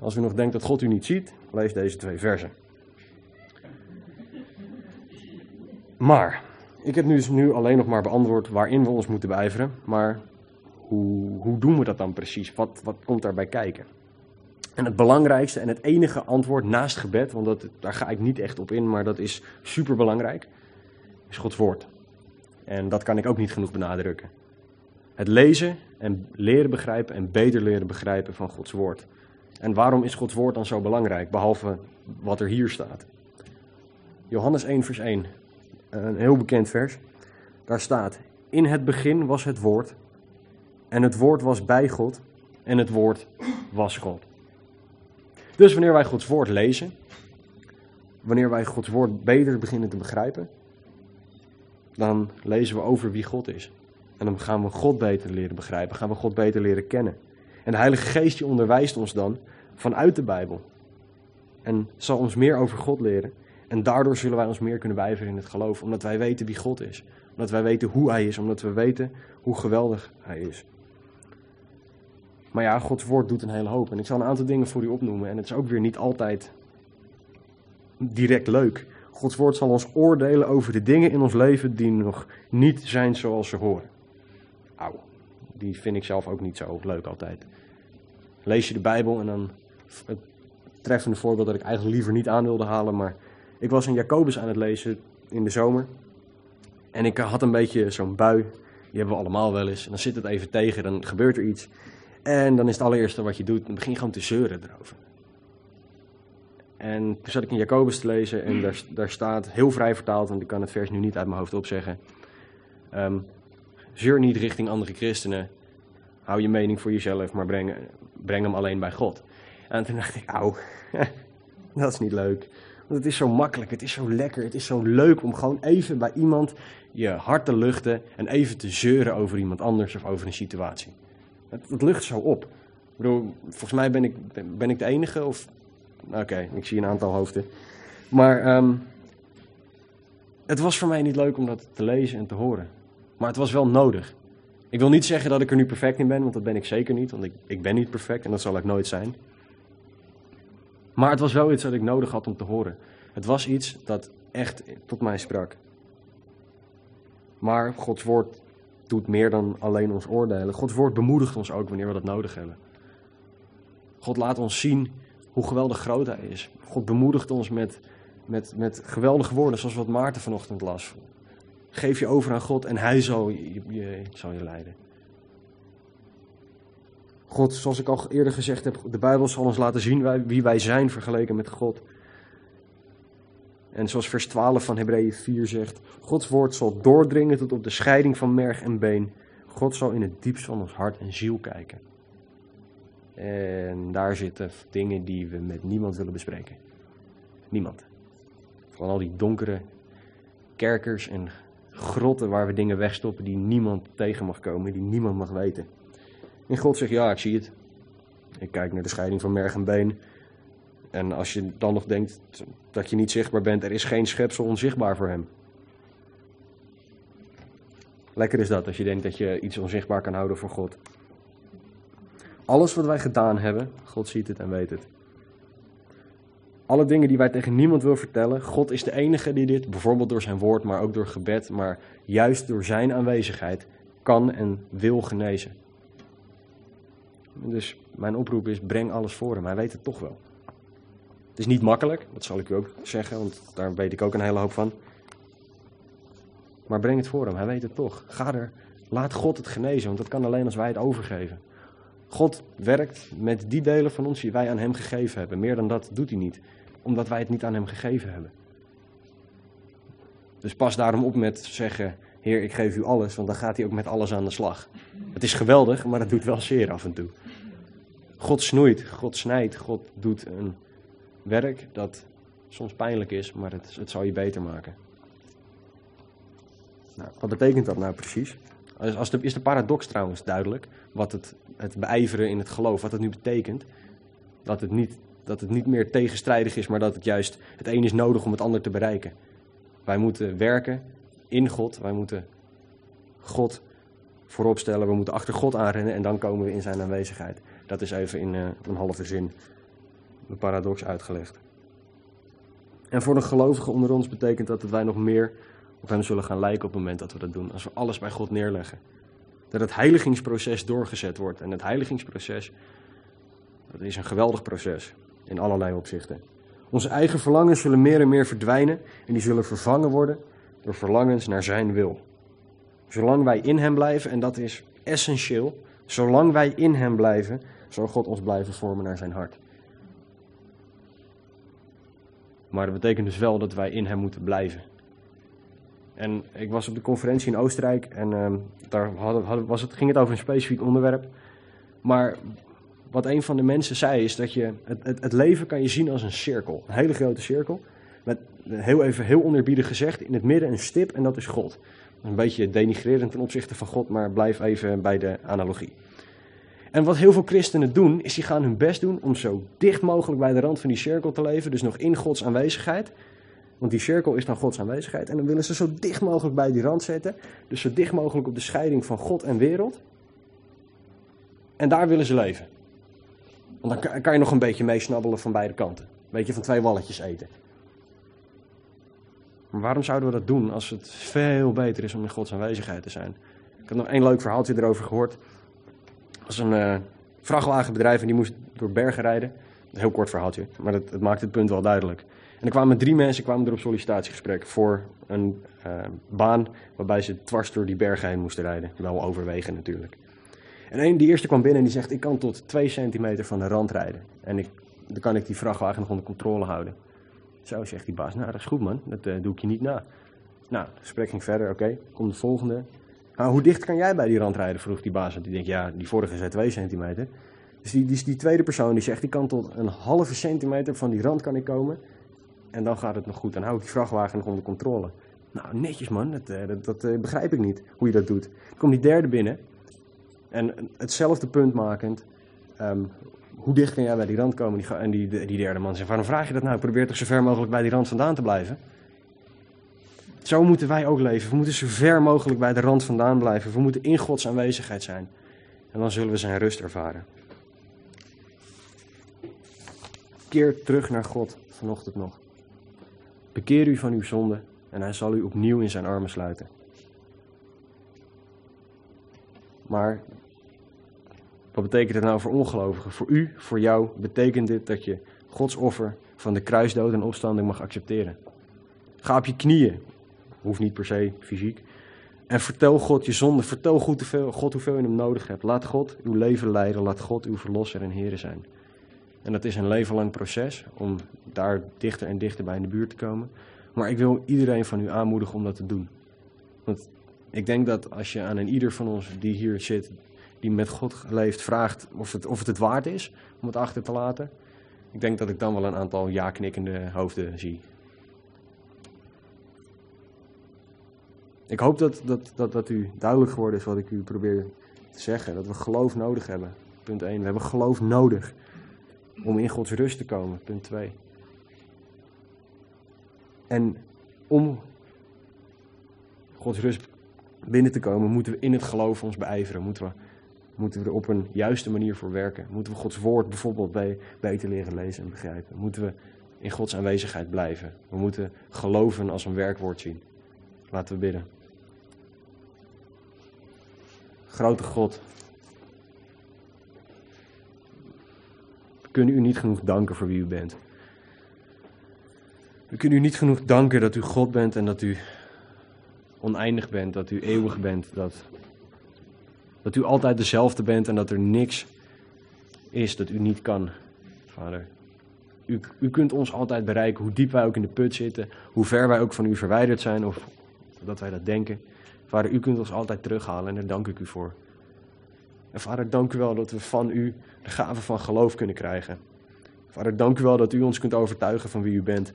Als u nog denkt dat God u niet ziet, lees deze twee versen. Maar, ik heb nu dus nu alleen nog maar beantwoord waarin we ons moeten beijveren. Maar hoe, hoe doen we dat dan precies? Wat, wat komt daarbij kijken? En het belangrijkste en het enige antwoord naast gebed, want dat, daar ga ik niet echt op in, maar dat is super belangrijk, is Gods woord. En dat kan ik ook niet genoeg benadrukken. Het lezen en leren begrijpen en beter leren begrijpen van Gods woord. En waarom is Gods woord dan zo belangrijk, behalve wat er hier staat? Johannes 1, vers 1, een heel bekend vers. Daar staat: In het begin was het woord, en het woord was bij God, en het woord was God. Dus wanneer wij Gods woord lezen, wanneer wij Gods woord beter beginnen te begrijpen, dan lezen we over wie God is. En dan gaan we God beter leren begrijpen, gaan we God beter leren kennen. En de Heilige Geest onderwijst ons dan vanuit de Bijbel. En zal ons meer over God leren. En daardoor zullen wij ons meer kunnen wijveren in het geloof, omdat wij weten wie God is. Omdat wij weten hoe Hij is, omdat we weten hoe geweldig Hij is. Maar ja, Gods woord doet een hele hoop. En ik zal een aantal dingen voor u opnoemen. En het is ook weer niet altijd direct leuk. Gods woord zal ons oordelen over de dingen in ons leven die nog niet zijn zoals ze horen. Auw, die vind ik zelf ook niet zo leuk altijd. Lees je de Bijbel en dan het treffende voorbeeld dat ik eigenlijk liever niet aan wilde halen. Maar ik was in Jacobus aan het lezen in de zomer. En ik had een beetje zo'n bui. Die hebben we allemaal wel eens. En dan zit het even tegen, dan gebeurt er iets. En dan is het allereerste wat je doet, dan begin je gewoon te zeuren erover. En toen zat ik in Jacobus te lezen en daar, daar staat, heel vrij vertaald, want ik kan het vers nu niet uit mijn hoofd opzeggen. Um, zeur niet richting andere christenen, hou je mening voor jezelf, maar breng, breng hem alleen bij God. En toen dacht ik, auw, dat is niet leuk. Want het is zo makkelijk, het is zo lekker, het is zo leuk om gewoon even bij iemand je hart te luchten en even te zeuren over iemand anders of over een situatie. Het, lucht zo op. Ik bedoel, volgens mij ben ik, ben ik de enige of... Oké, ik zie een aantal hoofden. Maar um, het was voor mij niet leuk om dat te lezen en te horen. Maar het was wel nodig. Ik wil niet zeggen dat ik er nu perfect in ben, want dat ben ik zeker niet. Want ik, ik ben niet perfect en dat zal ik nooit zijn. Maar het was wel iets dat ik nodig had om te horen. Het was iets dat echt tot mij sprak. Maar Gods woord doet meer dan alleen ons oordelen. Gods woord bemoedigt ons ook wanneer we dat nodig hebben. God laat ons zien hoe geweldig groot Hij is. God bemoedigt ons met, met, met geweldige woorden, zoals wat Maarten vanochtend las. Geef je over aan God en Hij zal je, je, zal je leiden. God, zoals ik al eerder gezegd heb, de Bijbel zal ons laten zien wie wij zijn vergeleken met God. En zoals vers 12 van Hebreeën 4 zegt, Gods woord zal doordringen tot op de scheiding van merg en been. God zal in het diepst van ons hart en ziel kijken. En daar zitten dingen die we met niemand willen bespreken. Niemand. Van al die donkere kerkers en grotten waar we dingen wegstoppen die niemand tegen mag komen, die niemand mag weten. En God zegt, ja, ik zie het. Ik kijk naar de scheiding van merg en been. En als je dan nog denkt dat je niet zichtbaar bent, er is geen schepsel onzichtbaar voor hem. Lekker is dat als je denkt dat je iets onzichtbaar kan houden voor God. Alles wat wij gedaan hebben, God ziet het en weet het. Alle dingen die wij tegen niemand willen vertellen, God is de enige die dit, bijvoorbeeld door zijn woord, maar ook door gebed, maar juist door zijn aanwezigheid, kan en wil genezen. Dus mijn oproep is, breng alles voor hem, hij weet het toch wel. Het is niet makkelijk, dat zal ik u ook zeggen, want daar weet ik ook een hele hoop van. Maar breng het voor hem, hij weet het toch. Ga er, laat God het genezen, want dat kan alleen als wij het overgeven. God werkt met die delen van ons die wij aan hem gegeven hebben. Meer dan dat doet hij niet, omdat wij het niet aan hem gegeven hebben. Dus pas daarom op met zeggen, Heer, ik geef u alles, want dan gaat hij ook met alles aan de slag. Het is geweldig, maar het doet wel zeer af en toe. God snoeit, God snijdt, God doet een werk dat soms pijnlijk is, maar het, het zal je beter maken. Nou, wat betekent dat nou precies? Als de, is de paradox trouwens duidelijk, wat het, het beijveren in het geloof, wat het nu betekent. Dat het, niet, dat het niet meer tegenstrijdig is, maar dat het juist het een is nodig om het ander te bereiken. Wij moeten werken in God, wij moeten God voorop stellen, we moeten achter God aanrennen en dan komen we in zijn aanwezigheid. Dat is even in uh, een halve zin de paradox uitgelegd. En voor de gelovigen onder ons betekent dat dat wij nog meer op hem zullen gaan lijken op het moment dat we dat doen. Als we alles bij God neerleggen. Dat het heiligingsproces doorgezet wordt. En het heiligingsproces, Dat is een geweldig proces in allerlei opzichten. Onze eigen verlangens zullen meer en meer verdwijnen en die zullen vervangen worden door verlangens naar Zijn wil. Zolang wij in Hem blijven, en dat is essentieel, zolang wij in Hem blijven, zal God ons blijven vormen naar Zijn hart. Maar dat betekent dus wel dat wij in Hem moeten blijven. En ik was op de conferentie in Oostenrijk en uh, daar was het, ging het over een specifiek onderwerp. Maar wat een van de mensen zei is dat je het, het, het, leven kan je zien als een cirkel. Een hele grote cirkel. Met heel even heel onerbiedig gezegd, in het midden een stip en dat is God. Een beetje denigrerend ten opzichte van God, maar blijf even bij de analogie. En wat heel veel christenen doen, is die gaan hun best doen om zo dicht mogelijk bij de rand van die cirkel te leven. Dus nog in Gods aanwezigheid. Want die cirkel is dan Gods aanwezigheid. En dan willen ze zo dicht mogelijk bij die rand zetten. Dus zo dicht mogelijk op de scheiding van God en wereld. En daar willen ze leven. Want dan kan je nog een beetje meesnabbelen van beide kanten. Een beetje van twee walletjes eten. Maar waarom zouden we dat doen als het veel beter is om in Gods aanwezigheid te zijn? Ik had nog één leuk verhaaltje erover gehoord. Was een uh, vrachtwagenbedrijf en die moest door bergen rijden. Een heel kort verhaaltje, maar dat, het maakt het punt wel duidelijk. En er kwamen drie mensen kwamen er op sollicitatiegesprek voor een uh, baan waarbij ze dwars door die bergen heen moesten rijden. Wel overwegen natuurlijk. En een, die eerste kwam binnen en die zegt, ik kan tot twee centimeter van de rand rijden. En ik, dan kan ik die vrachtwagen nog onder controle houden. Zo zegt die baas, nou dat is goed man, dat uh, doe ik je niet na. Nou, het gesprek ging verder, oké, okay, komt de volgende. Nou, hoe dicht kan jij bij die rand rijden, vroeg die baas. Want die denkt, ja, die vorige zei twee centimeter. Dus die, die, die tweede persoon die zegt, ik kan tot een halve centimeter van die rand kan ik komen. En dan gaat het nog goed. Dan hou ik die vrachtwagen nog onder controle. Nou, netjes man, dat, eh, dat, dat, dat begrijp ik niet, hoe je dat doet. Komt die derde binnen. En hetzelfde punt makend. Um, hoe dicht kan jij bij die rand komen? Die, en die, die derde man zegt, waarom vraag je dat nou? Probeer toch zo ver mogelijk bij die rand vandaan te blijven. Zo moeten wij ook leven. We moeten zo ver mogelijk bij de rand vandaan blijven. We moeten in Gods aanwezigheid zijn. En dan zullen we zijn rust ervaren. Keer terug naar God vanochtend nog. Bekeer u van uw zonde en hij zal u opnieuw in zijn armen sluiten. Maar wat betekent het nou voor ongelovigen? Voor u, voor jou, betekent dit dat je Gods offer van de kruisdood en opstanding mag accepteren. Ga op je knieën, hoeft niet per se fysiek, en vertel God je zonde. Vertel God hoeveel, je hem nodig hebt. Laat God uw leven leiden, laat God uw verlosser en Heer zijn. En dat is een leven lang proces om daar dichter en dichter bij in de buurt te komen. Maar ik wil iedereen van u aanmoedigen om dat te doen. Want ik denk dat als je aan een ieder van ons die hier zit, die met God leeft, vraagt of het, of het het waard is om het achter te laten. Ik denk dat ik dan wel een aantal ja-knikkende hoofden zie. Ik hoop dat, dat, dat, dat u duidelijk geworden is wat ik u probeer te zeggen. Dat we geloof nodig hebben. Punt 1. We hebben geloof nodig om in Gods rust te komen. Punt 2. En om Gods rust binnen te komen, moeten we in het geloof ons beijveren. Moeten we, moeten we er op een juiste manier voor werken. Moeten we Gods woord bijvoorbeeld bij, beter leren lezen en begrijpen. Moeten we in Gods aanwezigheid blijven. We moeten geloven als een werkwoord zien. Laten we bidden. Grote God. We kunnen u niet genoeg danken voor wie u bent. We kunnen u niet genoeg danken dat u God bent en dat u oneindig bent, dat u eeuwig bent, dat, dat u altijd dezelfde bent en dat er niks is dat u niet kan, Vader. U, u kunt ons altijd bereiken, hoe diep wij ook in de put zitten, hoe ver wij ook van u verwijderd zijn of dat wij dat denken. Vader, u kunt ons altijd terughalen en daar dank ik u voor. En vader, dank u wel dat we van u de gave van geloof kunnen krijgen. Vader, dank u wel dat u ons kunt overtuigen van wie u bent.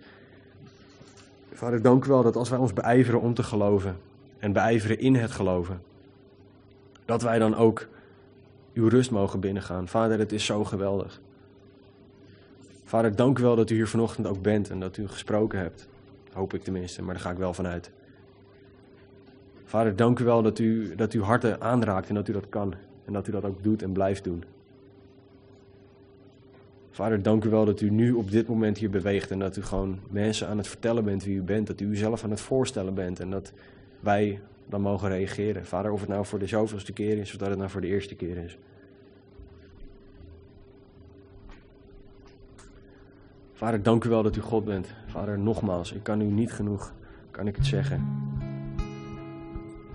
Vader, dank u wel dat als wij ons beijveren om te geloven en beijveren in het geloven, dat wij dan ook uw rust mogen binnengaan. Vader, het is zo geweldig. Vader, dank u wel dat u hier vanochtend ook bent en dat u gesproken hebt. Hoop ik tenminste, maar daar ga ik wel vanuit. Vader, dank u wel dat u, dat u harten aanraakt en dat u dat kan. En dat u dat ook doet en blijft doen. Vader, dank u wel dat u nu op dit moment hier beweegt en dat u gewoon mensen aan het vertellen bent wie u bent. Dat u uzelf aan het voorstellen bent en dat wij dan mogen reageren. Vader, of het nou voor de zoveelste keer is of dat het nou voor de eerste keer is. Vader, dank u wel dat u God bent. Vader, nogmaals, ik kan u niet genoeg, kan ik het zeggen.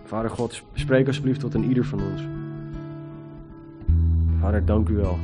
Vader God, spreek alsjeblieft tot een ieder van ons. Vader, dank u wel.